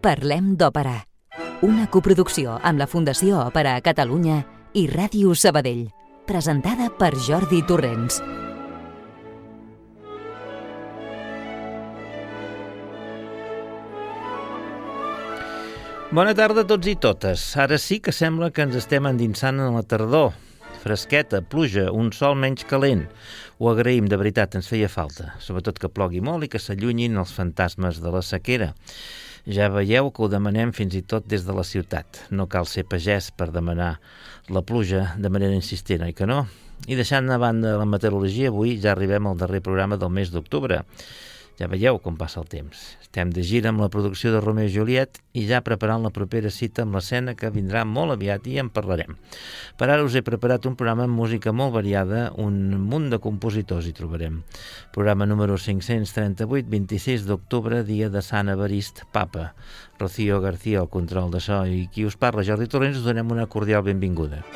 Parlem d'Òpera, una coproducció amb la Fundació Òpera a Catalunya i Ràdio Sabadell, presentada per Jordi Torrents. Bona tarda a tots i totes. Ara sí que sembla que ens estem endinsant en la tardor. Fresqueta, pluja, un sol menys calent. Ho agraïm, de veritat, ens feia falta. Sobretot que plogui molt i que s'allunyin els fantasmes de la sequera. Ja veieu que ho demanem fins i tot des de la ciutat. No cal ser pagès per demanar la pluja de manera insistent, oi que no? I deixant a banda la meteorologia, avui ja arribem al darrer programa del mes d'octubre. Ja veieu com passa el temps. Estem de gira amb la producció de Romeo i Juliet i ja preparant la propera cita amb l'escena que vindrà molt aviat i en parlarem. Per ara us he preparat un programa amb música molt variada, un munt de compositors hi trobarem. Programa número 538, 26 d'octubre, dia de Sant Evarist Papa. Rocío García, al control de so, i qui us parla, Jordi Torrents, us donem una cordial benvinguda.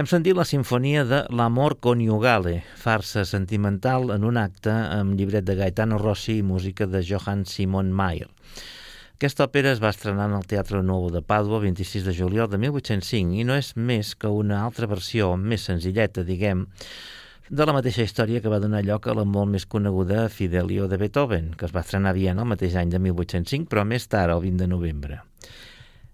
Hem sentit la sinfonia de L'amor coniugale, farsa sentimental en un acte amb llibret de Gaetano Rossi i música de Johann Simon Mayer. Aquesta òpera es va estrenar en el Teatre Nou de Pàdua el 26 de juliol de 1805 i no és més que una altra versió, més senzilleta, diguem, de la mateixa història que va donar lloc a la molt més coneguda Fidelio de Beethoven, que es va estrenar a Viena el mateix any de 1805, però més tard, el 20 de novembre.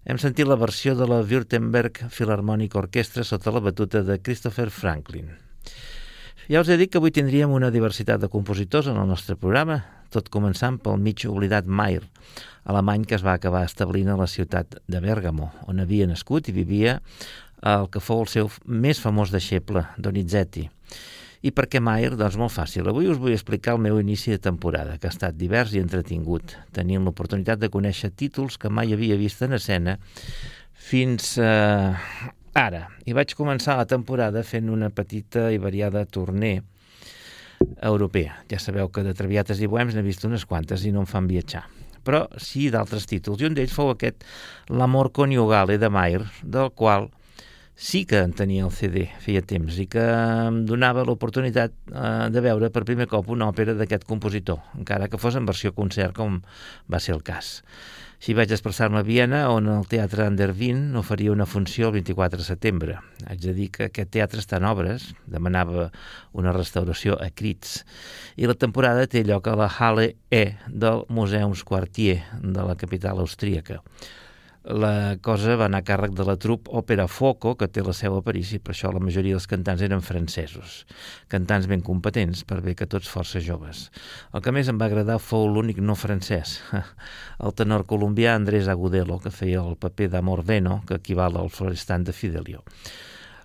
Hem sentit la versió de la Württemberg Philharmonic Orchestra sota la batuta de Christopher Franklin. Ja us he dit que avui tindríem una diversitat de compositors en el nostre programa, tot començant pel mig oblidat Mayer, alemany que es va acabar establint a la ciutat de Bergamo, on havia nascut i vivia el que fou el seu més famós deixeble, Donizetti. I per què Mayer? Doncs molt fàcil. Avui us vull explicar el meu inici de temporada, que ha estat divers i entretingut, tenint l'oportunitat de conèixer títols que mai havia vist en escena fins eh, ara. I vaig començar la temporada fent una petita i variada torner europea. Ja sabeu que de Traviates i Bohems n'he vist unes quantes i no em fan viatjar però sí d'altres títols, i un d'ells fou aquest L'amor coniugale de Mayer, del qual sí que en tenia el CD, feia temps, i que em donava l'oportunitat eh, de veure per primer cop una òpera d'aquest compositor, encara que fos en versió concert, com va ser el cas. Així vaig desplaçar-me a Viena, on el Teatre Andervin oferia una funció el 24 de setembre. Haig de dir que aquest teatre està en obres, demanava una restauració a crits, i la temporada té lloc a la Halle E del Museums Quartier de la capital austríaca la cosa va anar a càrrec de la trup Òpera Foco, que té la seu a París, i per això la majoria dels cantants eren francesos. Cantants ben competents, per bé que tots força joves. El que més em va agradar fou l'únic no francès, el tenor colombià Andrés Agudelo, que feia el paper d'Amor Veno, que equival al florestant de Fidelio.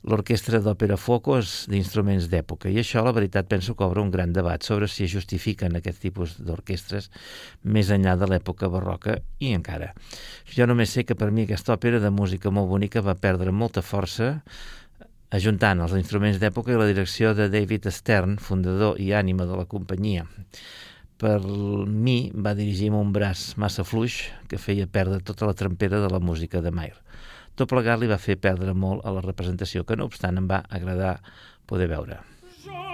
L'orquestra d'òpera Foco és d'instruments d'època i això, la veritat, penso que obre un gran debat sobre si es justifiquen aquests tipus d'orquestres més enllà de l'època barroca i encara. Jo només sé que per mi aquesta òpera de música molt bonica va perdre molta força ajuntant els instruments d'època i la direcció de David Stern, fundador i ànima de la companyia. Per mi va dirigir amb un braç massa fluix que feia perdre tota la trempera de la música de Mayer. Tot plegat li va fer perdre molt a la representació, que no obstant em va agradar poder veure. I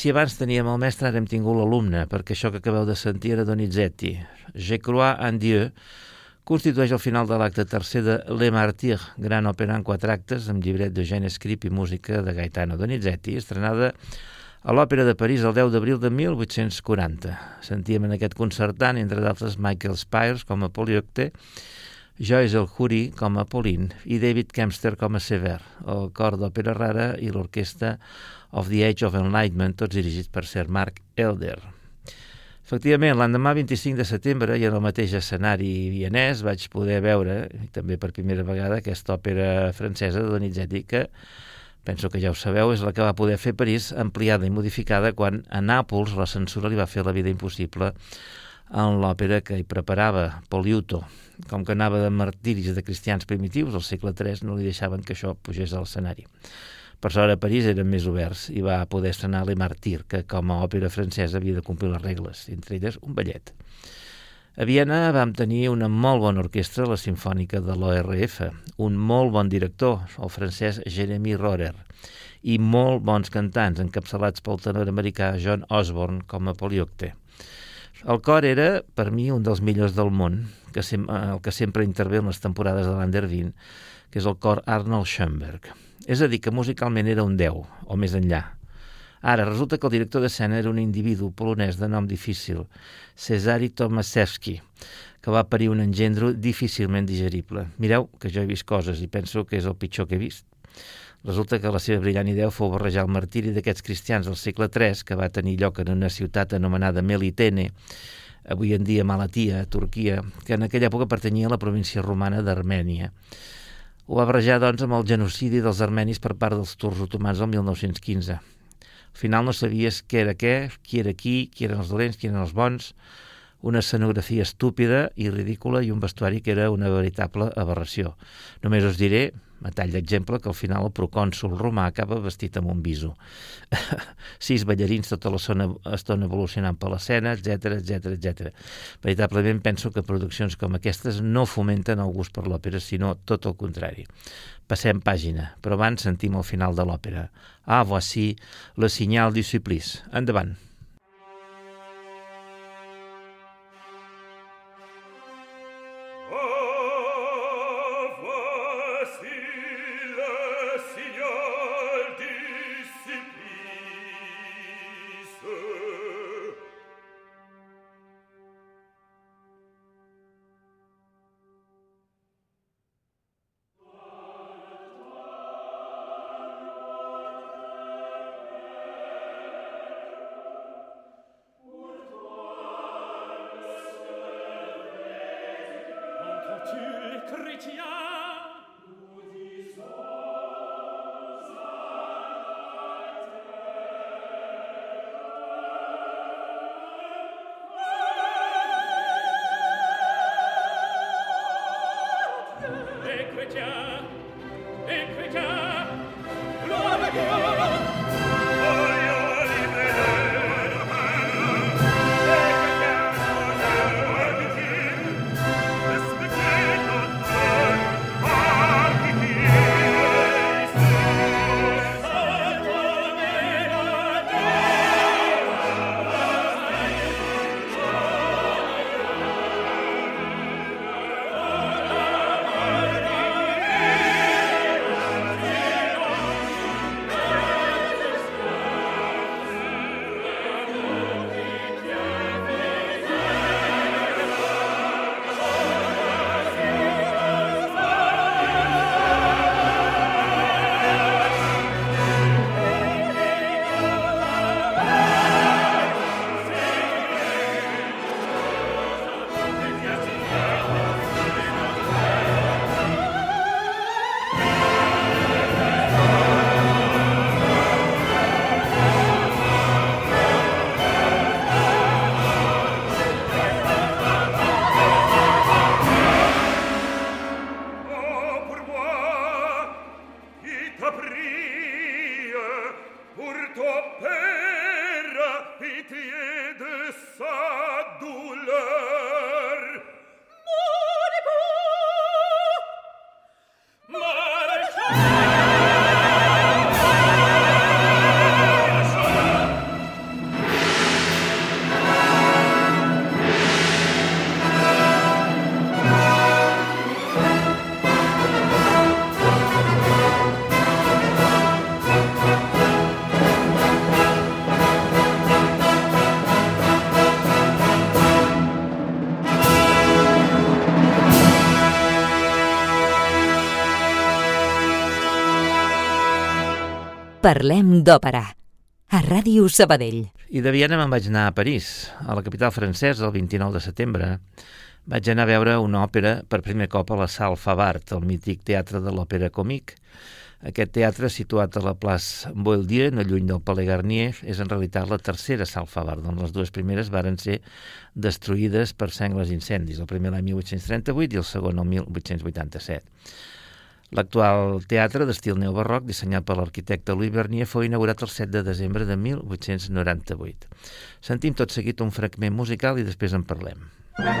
si abans teníem el mestre, ara hem tingut l'alumne, perquè això que acabeu de sentir era Donizetti. Je crois en Dieu constitueix el final de l'acte tercer de Le Martyr, gran òpera en quatre actes, amb llibret d'Eugène Scrip i música de Gaetano Donizetti, estrenada a l'Òpera de París el 10 d'abril de 1840. Sentíem en aquest concertant, entre d'altres, Michael Spires com a Poliocte, Joyce El Huri com a Pauline i David Kempster com a Sever, el cor d'òpera rara i l'orquestra of the Age of Enlightenment, tots dirigits per Sir Mark Elder. Efectivament, l'endemà 25 de setembre i en el mateix escenari vienès vaig poder veure, també per primera vegada, aquesta òpera francesa de Donizetti que penso que ja ho sabeu, és la que va poder fer París ampliada i modificada quan a Nàpols la censura li va fer la vida impossible en l'òpera que hi preparava, Poliuto. Com que anava de martiris de cristians primitius, al segle III no li deixaven que això pugés a l'escenari. Per sort a París eren més oberts i va poder estrenar Le Martyr, que com a òpera francesa havia de complir les regles, entre elles un ballet. A Viena vam tenir una molt bona orquestra, la Simfònica de l'ORF, un molt bon director, el francès Jeremy Rohrer, i molt bons cantants, encapçalats pel tenor americà John Osborne com a poliocte. El cor era, per mi, un dels millors del món, que sem el que sempre intervé en les temporades de l'Andervin, que és el cor Arnold Schoenberg. És a dir, que musicalment era un 10, o més enllà, Ara, resulta que el director d'escena era un individu polonès de nom difícil, Cesari Tomaszewski, que va parir un engendro difícilment digerible. Mireu que jo he vist coses i penso que és el pitjor que he vist. Resulta que la seva brillant idea fou barrejar el martiri d'aquests cristians del segle III, que va tenir lloc en una ciutat anomenada Melitene, avui en dia Malatia, Turquia, que en aquella època pertanyia a la província romana d'Armènia. Ho va barrejar, doncs, amb el genocidi dels armenis per part dels turcs otomans el 1915. Al final no sabies què era què, qui era qui, qui eren els dolents, qui eren els bons, una escenografia estúpida i ridícula i un vestuari que era una veritable aberració. Només us diré, a tall d'exemple, que al final el procònsul romà acaba vestit amb un viso. Sis ballarins tota la zona estona evolucionant per l'escena, etc etc etc. Veritablement penso que produccions com aquestes no fomenten el gust per l'òpera, sinó tot el contrari. Passem pàgina, però abans sentim el final de l'òpera. Ah, voici le signal du supplice. Endavant. Parlem d'òpera. A Ràdio Sabadell. I de Viena me'n vaig anar a París, a la capital francesa, el 29 de setembre. Vaig anar a veure una òpera per primer cop a la Salle Favart, el mític teatre de l'òpera còmic. Aquest teatre, situat a la plaça Boildieu, no lluny del Palais Garnier, és en realitat la tercera Salle Favart, on les dues primeres varen ser destruïdes per sengles incendis, el primer l'any 1838 i el segon el 1887. L'actual teatre d'estil neobarroc, dissenyat per l'arquitecte Louis Bernier, fou inaugurat el 7 de desembre de 1898. Sentim tot seguit un fragment musical i després en parlem. Jadis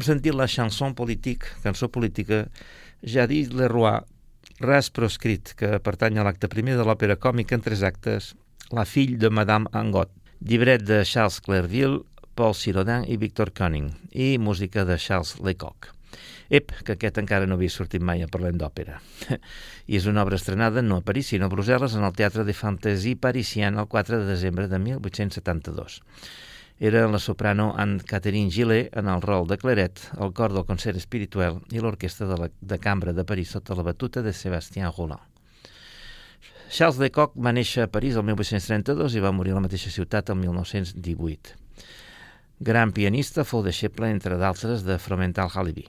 Hem sentit la chanson politique, cançó política, Jadis Le Roi, ras proscrit, que pertany a l'acte primer de l'òpera còmica en tres actes, La fille de Madame Angot, llibret de Charles Clairville, Paul Sirodin i Victor Cunning, i música de Charles Lecoq. Ep, que aquest encara no havia sortit mai a Parlem d'Òpera. I és una obra estrenada no a París, sinó a Brussel·les, en el Teatre de Fantaisie Parisien el 4 de desembre de 1872. Era la soprano Anne-Catherine Gillet en el rol de Claret, el cor del concert espiritual i l'orquestra de, la, de cambra de París sota la batuta de Sébastien Roland. Charles Lecoq va néixer a París el 1832 i va morir a la mateixa ciutat el 1918. Gran pianista, fou deixeble, entre d'altres, de Fromental Haliby.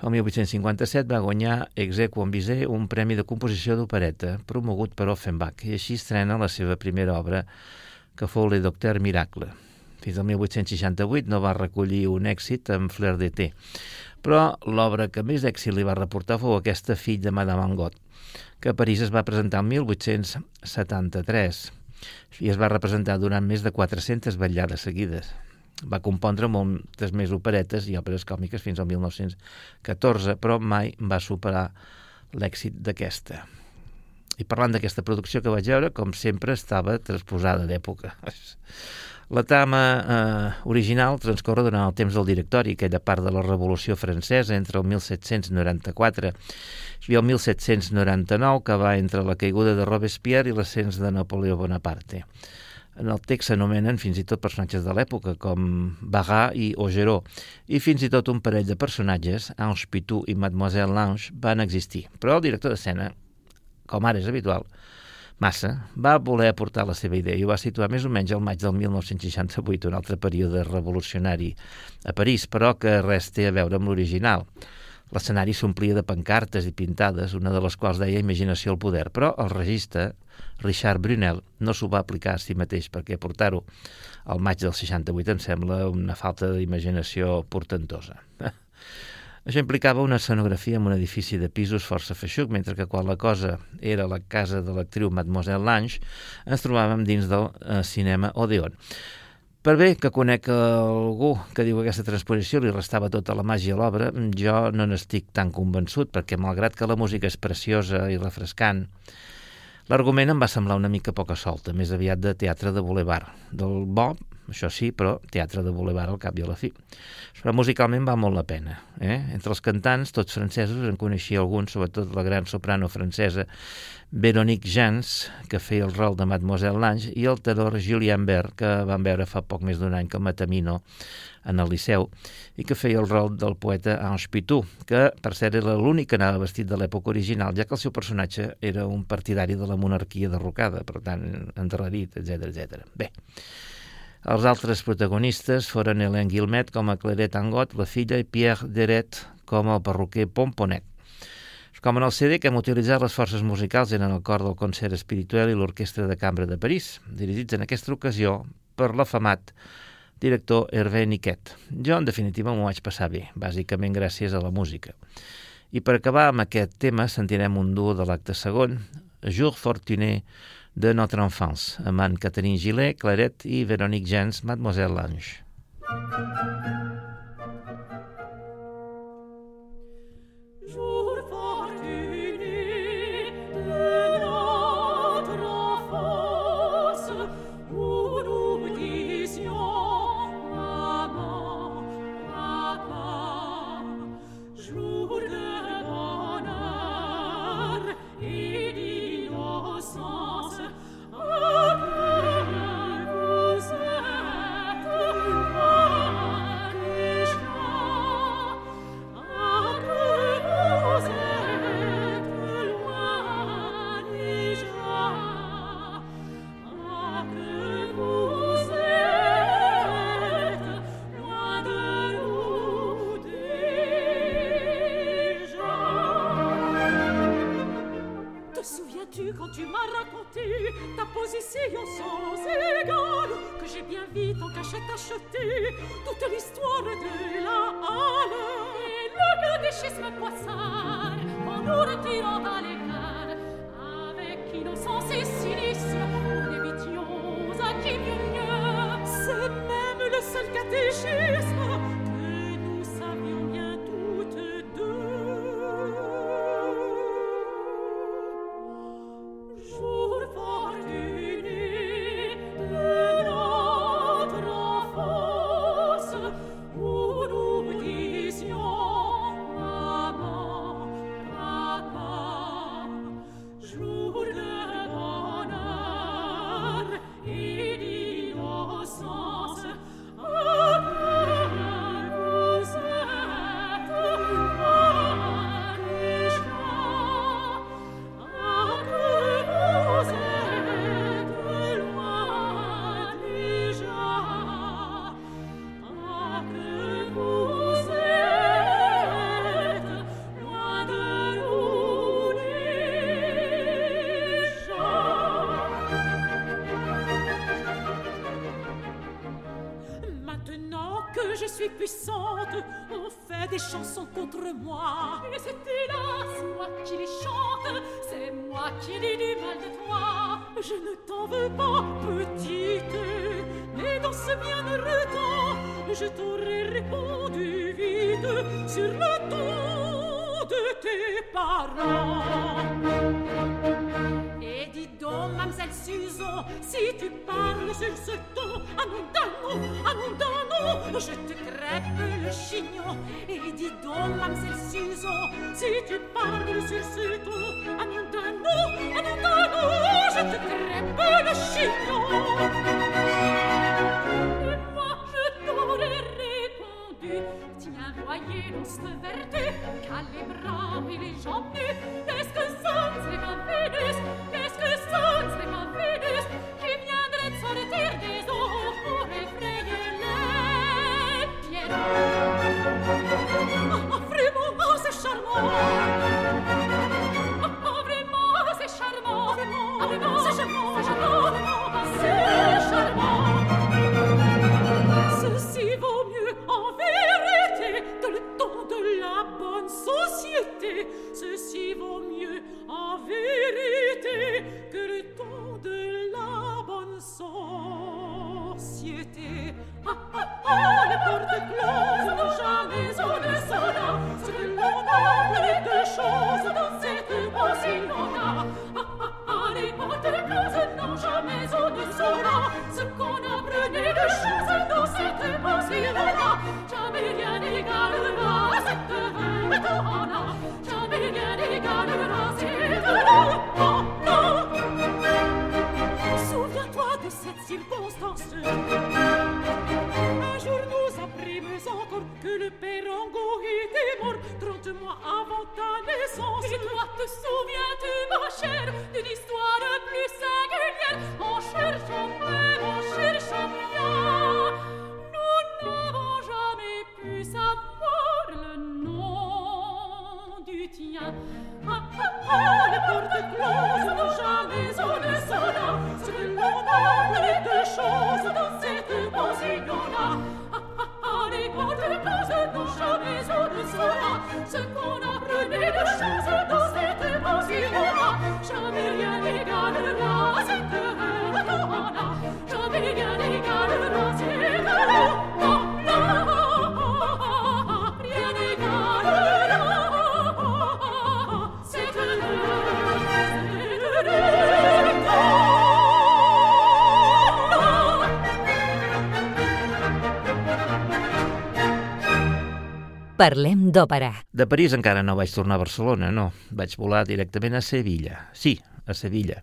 El 1857 va guanyar Exequo Bizet un premi de composició d'opereta promogut per Offenbach i així estrena la seva primera obra que fou Le Docteur Miracle. Fins al 1868 no va recollir un èxit amb Fleur d'été, però l'obra que més èxit li va reportar fou aquesta Fill de Madame Angot, que a París es va presentar el 1873 i es va representar durant més de 400 vetllades seguides. Va compondre moltes més operetes i òperes còmiques fins al 1914, però mai va superar l'èxit d'aquesta. I parlant d'aquesta producció que vaig veure, com sempre, estava transposada d'època. La trama eh, original transcorre durant el temps del directori, aquella part de la Revolució Francesa entre el 1794 i el 1799, que va entre la caiguda de Robespierre i l'ascens de Napoleó Bonaparte. En el text s'anomenen fins i tot personatges de l'època, com Barat i Augereau, i fins i tot un parell de personatges, Ange Pitou i Mademoiselle Lange, van existir. Però el director d'escena, com ara és habitual, Massa va voler aportar la seva idea i ho va situar més o menys al maig del 1968, un altre període revolucionari a París, però que res té a veure amb l'original. L'escenari s'omplia de pancartes i pintades, una de les quals deia imaginació al poder, però el regista, Richard Brunel, no s'ho va aplicar a si mateix, perquè portar-ho al maig del 68 em sembla una falta d'imaginació portentosa. Això implicava una escenografia en un edifici de pisos força feixuc, mentre que quan la cosa era la casa de l'actriu Mademoiselle Lange, ens trobàvem dins del eh, cinema Odeon. Per bé que conec algú que diu que aquesta transposició li restava tota la màgia a l'obra, jo no n'estic tan convençut, perquè malgrat que la música és preciosa i refrescant, l'argument em va semblar una mica poca solta, més aviat de teatre de boulevard. Del bo, això sí, però teatre de boulevard al cap i a la fi. Però musicalment va molt la pena. Eh? Entre els cantants, tots francesos, en coneixia alguns, sobretot la gran soprano francesa Véronique Jans, que feia el rol de Mademoiselle Lange, i el tenor Julien Bert, que van veure fa poc més d'un any que Matamino en el Liceu, i que feia el rol del poeta Ange Pitou, que, per cert, era l'únic que anava vestit de l'època original, ja que el seu personatge era un partidari de la monarquia derrocada, per tant, enterrarit, etc etc. Bé, els altres protagonistes foren Hélène Guilmet com a Claret Angot, la filla, i Pierre Deret com el perruquer Pomponet. Com en el CD que hem utilitzat les forces musicals eren el cor del concert espiritual i l'orquestra de cambra de París, dirigits en aquesta ocasió per l'afamat director Hervé Niquet. Jo, en definitiva, m'ho vaig passar bé, bàsicament gràcies a la música. I per acabar amb aquest tema sentirem un duo de l'acte segon, Jour Fortuné de Notre Enfance, amb Anne-Catherine Gillet, Claret i Véronique Jens, Mademoiselle Lange. Je t'aurais répondu vite sur le ton de tes parents. Et dis donc, mademoiselle Susan, si tu parles sur ce ton, à mon danon, à mon danon, je te crêpe le chignon. Et dis donc, mademoiselle Susan, si tu parles sur ce ton, à mon danon, à mon danon, je te crêpe le chignon. voyez dans ce vertu, calibra et les jambes nues, est-ce que ça c'est un Vénus de moi avant ta naissance. Et toi, te souviens-tu, ma chère, d'une histoire Parlem d'òpera. De París encara no vaig tornar a Barcelona, no. Vaig volar directament a Sevilla. Sí, a Sevilla,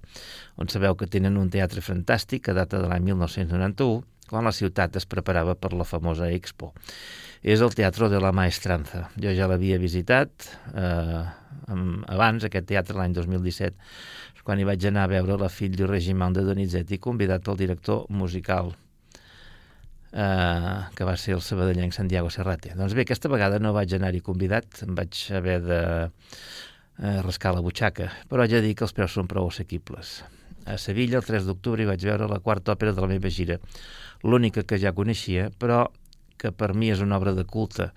on sabeu que tenen un teatre fantàstic que data de l'any 1991, quan la ciutat es preparava per la famosa Expo. És el Teatro de la Maestranza. Jo ja l'havia visitat eh, abans, aquest teatre, l'any 2017, quan hi vaig anar a veure la fill du regiment de Donizetti, convidat pel director musical eh, que va ser el sabadellenc Santiago Serrate. Doncs bé, aquesta vegada no vaig anar-hi convidat, em vaig haver de eh, rascar la butxaca, però haig de dir que els preus són prou assequibles. A Sevilla, el 3 d'octubre, hi vaig veure la quarta òpera de la meva gira, l'única que ja coneixia, però que per mi és una obra de culte,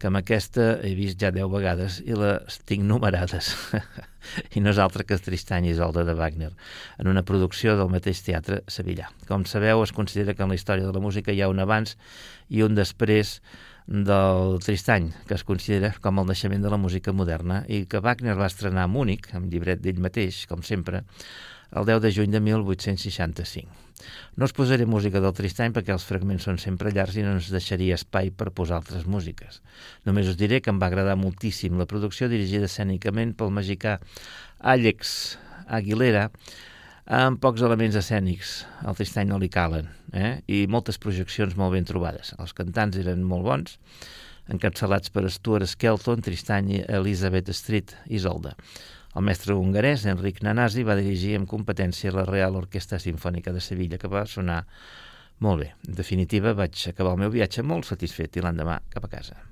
que amb aquesta he vist ja 10 vegades i les tinc numerades. I no és altra que Tristany i Isolda de Wagner, en una producció del mateix teatre sevillà. Com sabeu, es considera que en la història de la música hi ha un abans i un després del Tristany, que es considera com el naixement de la música moderna i que Wagner va estrenar a Múnich, amb llibret d'ell mateix, com sempre, el 10 de juny de 1865. No us posaré música del Tristany perquè els fragments són sempre llargs i no ens deixaria espai per posar altres músiques. Només us diré que em va agradar moltíssim la producció dirigida escènicament pel magicà Àlex Aguilera amb pocs elements escènics, al Tristany no li calen, eh? i moltes projeccions molt ben trobades. Els cantants eren molt bons, encapçalats per Stuart Skelton, Tristany i Elizabeth Street, Isolda. El mestre hongarès, Enric Nanasi, va dirigir amb competència la Real Orquestra Simfònica de Sevilla, que va sonar molt bé. En definitiva, vaig acabar el meu viatge molt satisfet i l'endemà cap a casa.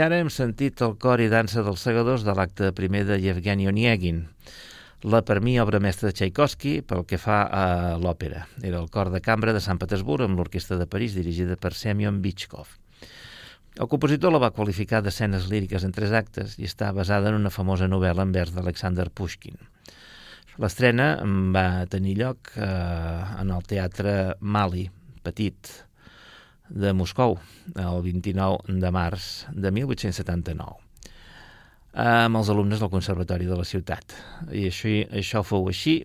Ara hem sentit el cor i dansa dels segadors de l'acte primer de Yevgeny Oniegin, la per mi obra mestra de Tchaikovsky pel que fa a l'òpera. Era el cor de cambra de Sant Petersburg amb l'Orquestra de París dirigida per Semyon Bichkov. El compositor la va qualificar d'escenes líriques en tres actes i està basada en una famosa novel·la en vers d'Alexander Pushkin. L'estrena va tenir lloc eh, en el Teatre Mali, petit, de Moscou, el 29 de març de 1879 amb els alumnes del Conservatori de la ciutat. I això, això fou així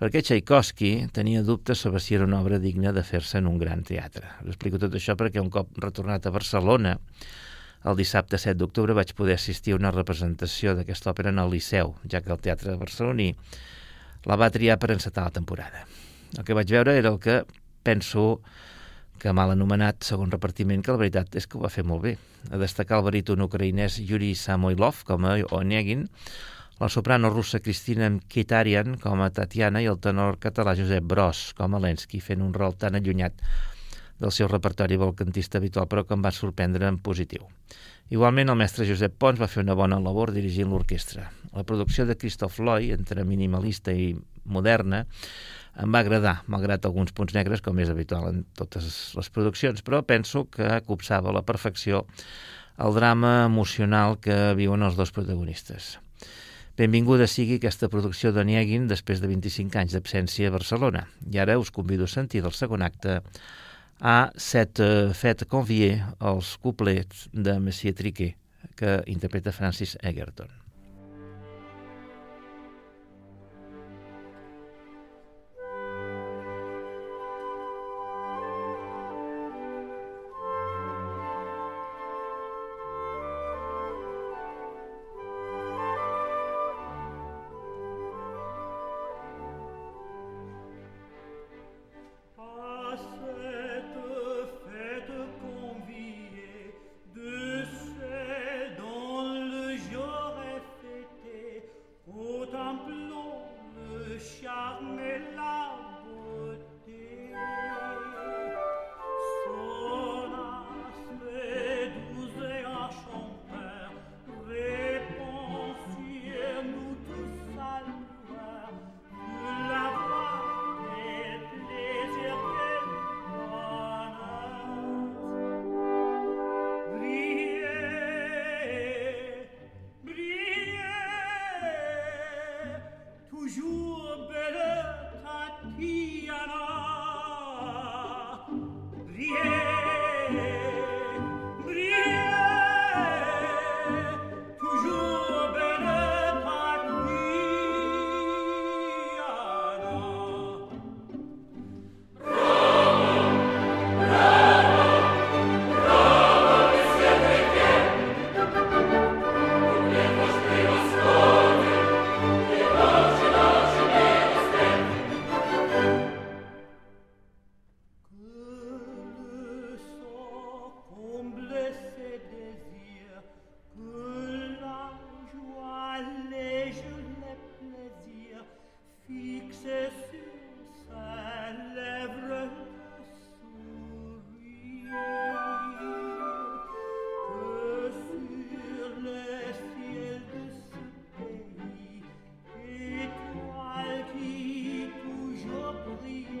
perquè Tchaikovsky tenia dubtes sobre si era una obra digna de fer-se en un gran teatre. Us explico tot això perquè un cop retornat a Barcelona, el dissabte 7 d'octubre vaig poder assistir a una representació d'aquesta òpera en el Liceu, ja que el Teatre Barceloní la va triar per encetar la temporada. El que vaig veure era el que penso que mal anomenat segon repartiment, que la veritat és que ho va fer molt bé. A destacar el baríton ucraïnès Yuri Samoilov com a Onegin, la soprano russa Cristina Kitarian com a Tatiana i el tenor català Josep Bros com a Lensky, fent un rol tan allunyat del seu repertori balcantista habitual, però que em va sorprendre en positiu. Igualment, el mestre Josep Pons va fer una bona labor dirigint l'orquestra. La producció de Christoph Loy, entre minimalista i moderna, em va agradar, malgrat alguns punts negres, com és habitual en totes les produccions, però penso que copsava a la perfecció el drama emocional que viuen els dos protagonistes. Benvinguda sigui aquesta producció d'Oniegin després de 25 anys d'absència a Barcelona. I ara us convido a sentir del segon acte a Set Fet Convier, els couplets de Messier Triquet, que interpreta Francis Egerton. believe.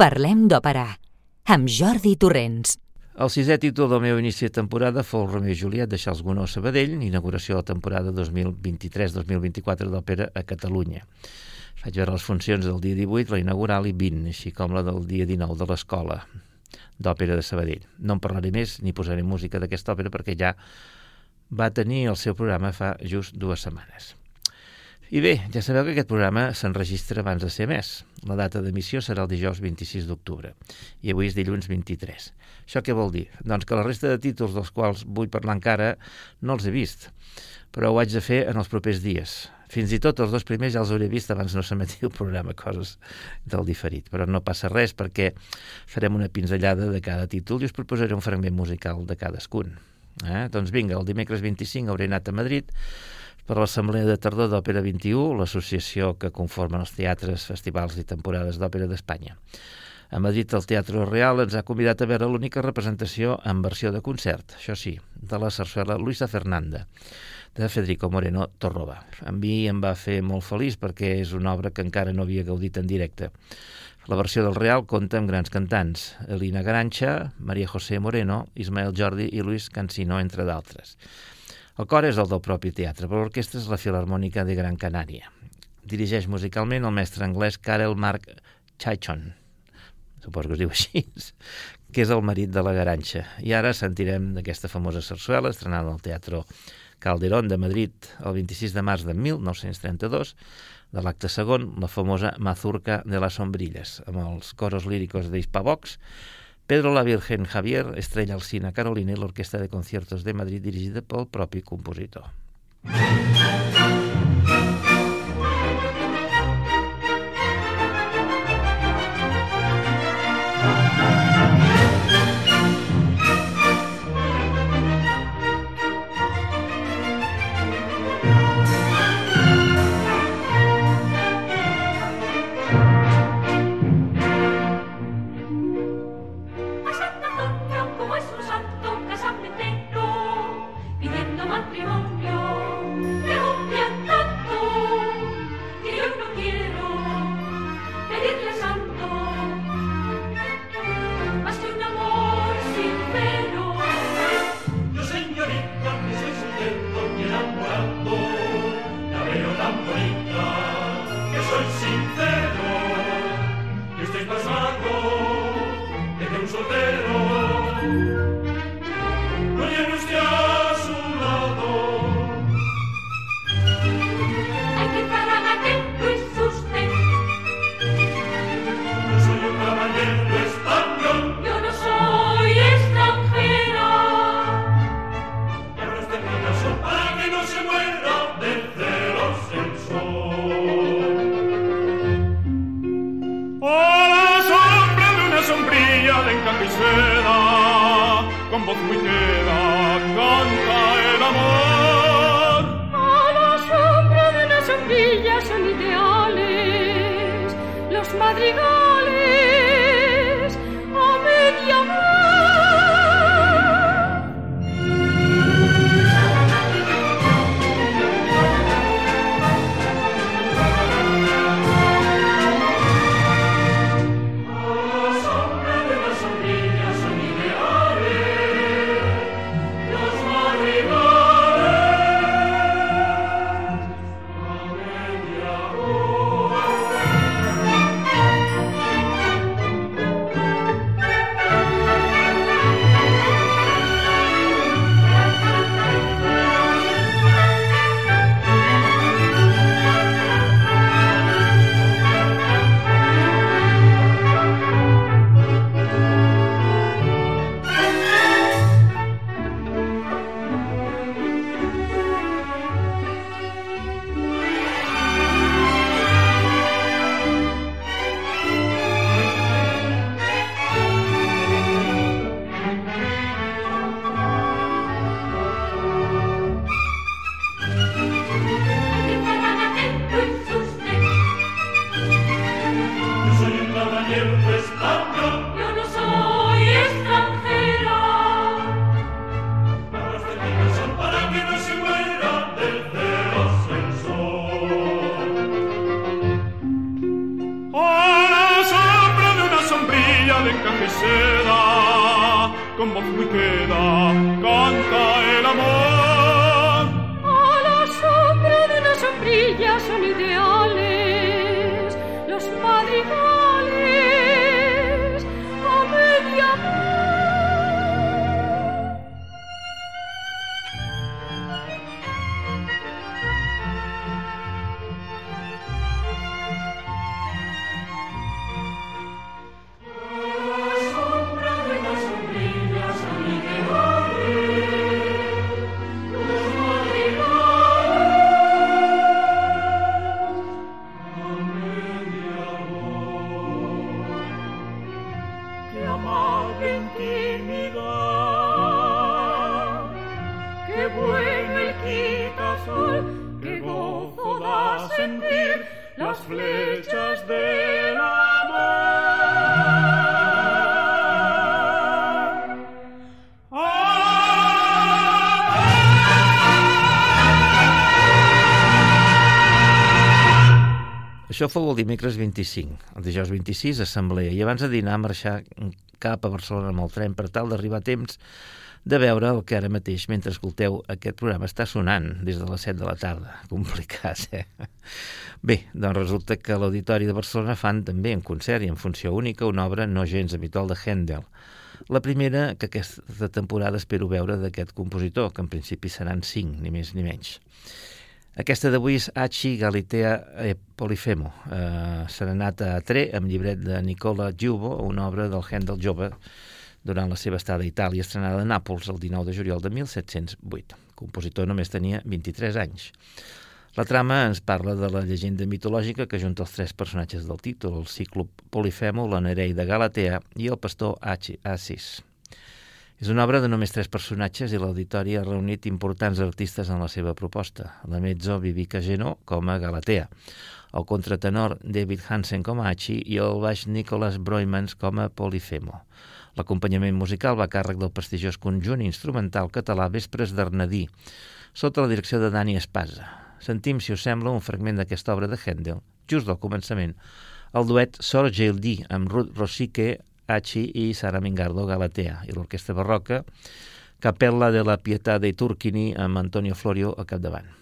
Parlem d'òpera, amb Jordi Torrents. El sisè títol del meu inici de temporada fou Romeo i Juliet de Charles Gounod Sabadell, inauguració de la temporada 2023-2024 d'òpera a Catalunya. Vaig veure les funcions del dia 18, la inaugural i 20, així com la del dia 19 de l'escola. d'Òpera de Sabadell. No en parlaré més ni posaré música d'aquesta òpera perquè ja va tenir el seu programa fa just dues setmanes. I bé, ja sabeu que aquest programa s'enregistra abans de ser més. La data d'emissió serà el dijous 26 d'octubre i avui és dilluns 23. Això què vol dir? Doncs que la resta de títols dels quals vull parlar encara no els he vist, però ho haig de fer en els propers dies. Fins i tot els dos primers ja els hauré vist abans no s'emeti el programa, coses del diferit. Però no passa res perquè farem una pinzellada de cada títol i us proposaré un fragment musical de cadascun. Eh? Doncs vinga, el dimecres 25 hauré anat a Madrid per l'Assemblea de Tardor d'Òpera 21, l'associació que conformen els teatres, festivals i temporades d'òpera d'Espanya. A Madrid, el Teatre Real ens ha convidat a veure l'única representació en versió de concert, això sí, de la sarsuela Luisa Fernanda, de Federico Moreno Torroba. A mi em va fer molt feliç perquè és una obra que encara no havia gaudit en directe. La versió del Real compta amb grans cantants, Elina Garancha, Maria José Moreno, Ismael Jordi i Luis Cancino, entre d'altres. El cor és el del propi teatre, però l'orquestra és la Filarmònica de Gran Canària. Dirigeix musicalment el mestre anglès Karel Mark Chaichon, suposo que es diu així, que és el marit de la Garanxa. I ara sentirem d'aquesta famosa sarsuela estrenada al Teatre Calderón de Madrid el 26 de març de 1932, de l'acte segon, la famosa Mazurca de las Sombrilles, amb els coros líricos d'Hispavox, Pedro la Virgen Javier, Estrella Alcina Carolina i l'Orquestra de Conciertos de Madrid dirigida pel propi compositor. Fou el dimecres 25. El dijous 26, assemblea. I abans de dinar, marxar cap a Barcelona amb el tren per tal d'arribar a temps de veure el que ara mateix, mentre escolteu aquest programa, està sonant des de les 7 de la tarda. Complicat, eh? Bé, doncs resulta que l'Auditori de Barcelona fan també en concert i en funció única una obra no gens habitual de Handel. La primera que aquesta temporada espero veure d'aquest compositor, que en principi seran 5, ni més ni menys. Aquesta d'avui és Achi Galitea e Polifemo, eh, serenata a tre amb llibret de Nicola Giubo, una obra del Handel jove durant la seva estada a Itàlia, estrenada a Nàpols el 19 de juliol de 1708. El compositor només tenia 23 anys. La trama ens parla de la llegenda mitològica que junta els tres personatges del títol, el ciclo Polifemo, la Nereida Galatea i el pastor Achi Assis. És una obra de només tres personatges i l'auditori ha reunit importants artistes en la seva proposta. La mezzo Vivica Genó com a Galatea, el contratenor David Hansen com a Achi i el baix Nicholas Broimans com a Polifemo. L'acompanyament musical va a càrrec del prestigiós conjunt instrumental català Vespres d'Arnadí, sota la direcció de Dani Espasa. Sentim, si us sembla, un fragment d'aquesta obra de Handel, just al començament, el duet Sor Geldi amb Ruth Rosique Achi i Sara Mingardo Galatea i l'orquestra barroca Capella de la Pietà de Turquini amb Antonio Florio al capdavant.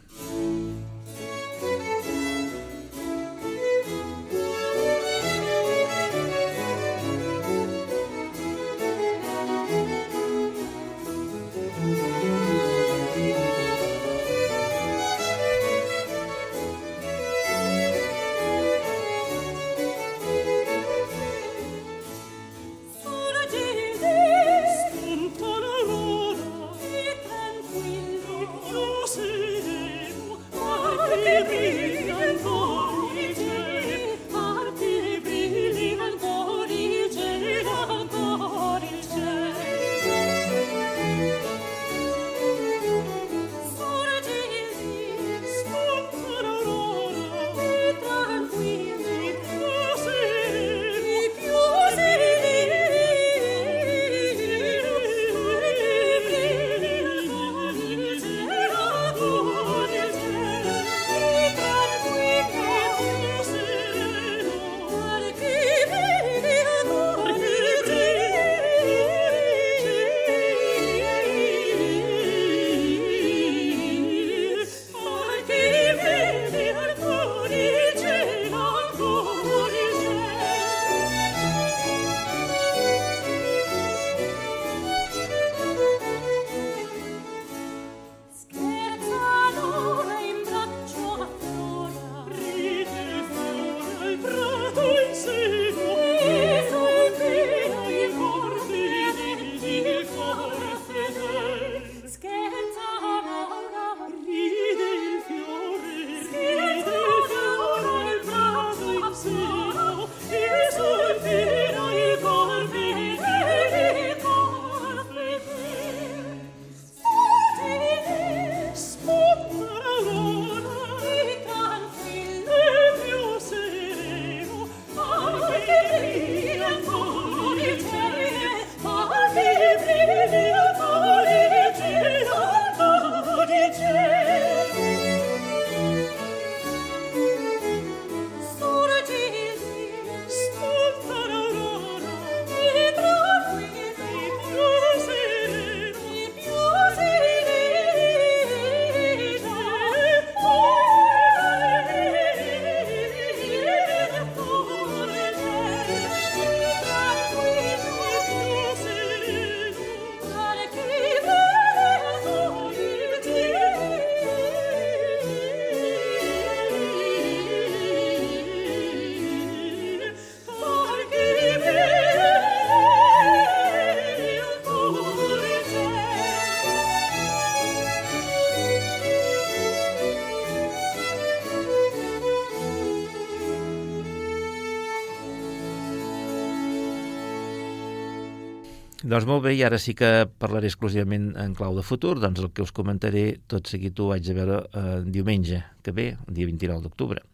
Doncs molt bé, i ara sí que parlaré exclusivament en clau de futur, doncs el que us comentaré tot seguit ho vaig a veure eh, diumenge que ve, el dia 29 d'octubre.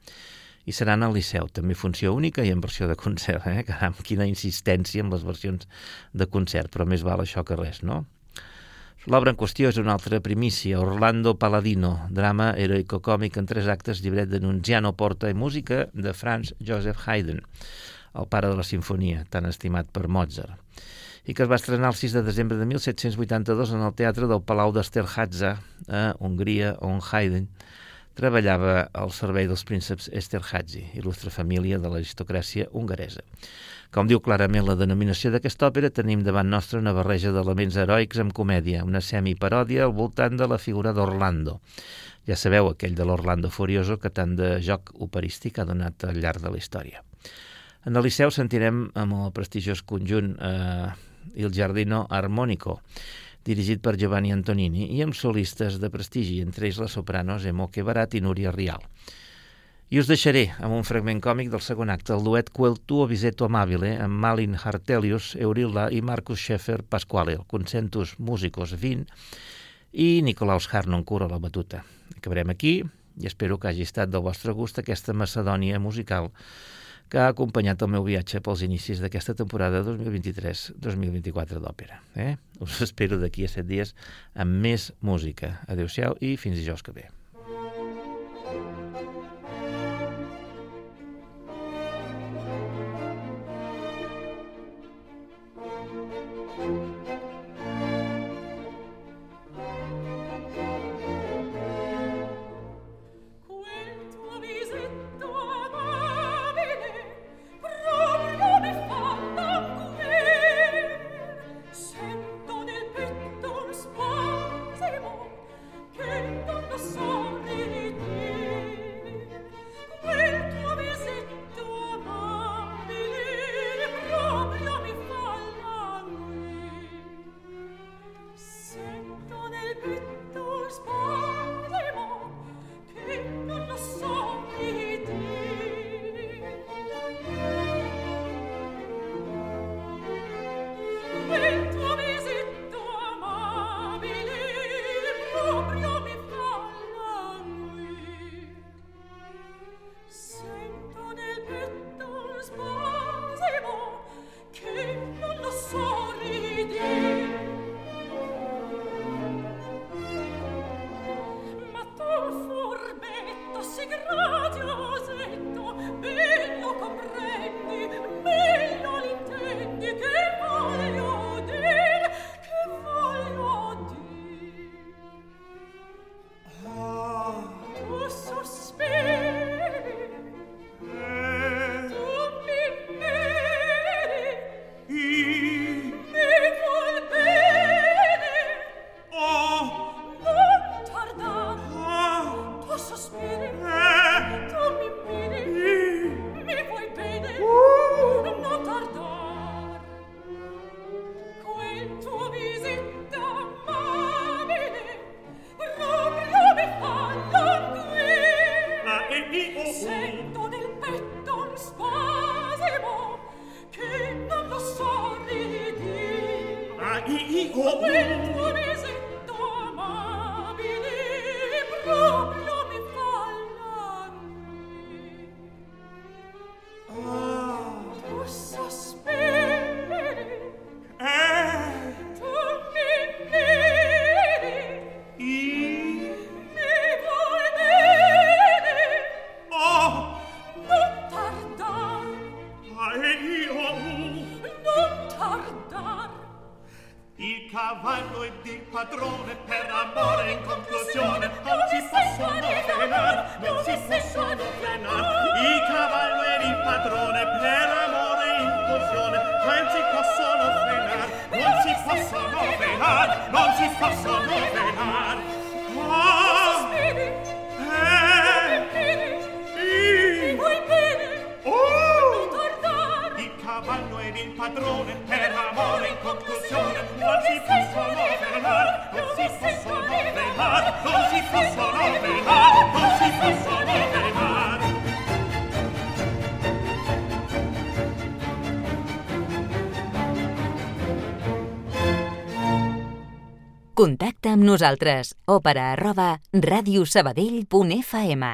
I seran al Liceu, també funció única i en versió de concert, eh? Caram, quina insistència amb les versions de concert, però més val això que res, no? L'obra en qüestió és una altra primícia, Orlando Paladino, drama heroico-còmic en tres actes, llibret de Nunziano Porta i música de Franz Joseph Haydn, el pare de la sinfonia, tan estimat per Mozart i que es va estrenar el 6 de desembre de 1782 en el Teatre del Palau d'Esterházy, a Hongria, on Haydn treballava al servei dels prínceps Esterházy, il·lustre família de l'aristocràcia hongaresa. Com diu clarament la denominació d'aquesta òpera, tenim davant nostre una barreja d'elements heroics amb comèdia, una semiparòdia al voltant de la figura d'Orlando. Ja sabeu, aquell de l'Orlando Furioso que tant de joc operístic ha donat al llarg de la història. En el Liceu sentirem amb el prestigiós conjunt eh, Il Giardino Armonico, dirigit per Giovanni Antonini, i amb solistes de prestigi, entre ells les sopranos Emoque Barat i Núria Rial. I us deixaré amb un fragment còmic del segon acte, el duet Quel tuo visetto amabile, amb Malin Hartelius, Eurilda i Marcus Schäfer Pasquale, el Concentus Musicos 20, i Nicolaus Harnon cura la batuta. Acabarem aquí i espero que hagi estat del vostre gust aquesta macedònia musical que ha acompanyat el meu viatge pels inicis d'aquesta temporada 2023-2024 d'òpera. Eh? Us espero d'aquí a set dies amb més música. Adéu-siau i fins dijous que ve. Amb nosaltres. Òpera arroba radiosabadell.fm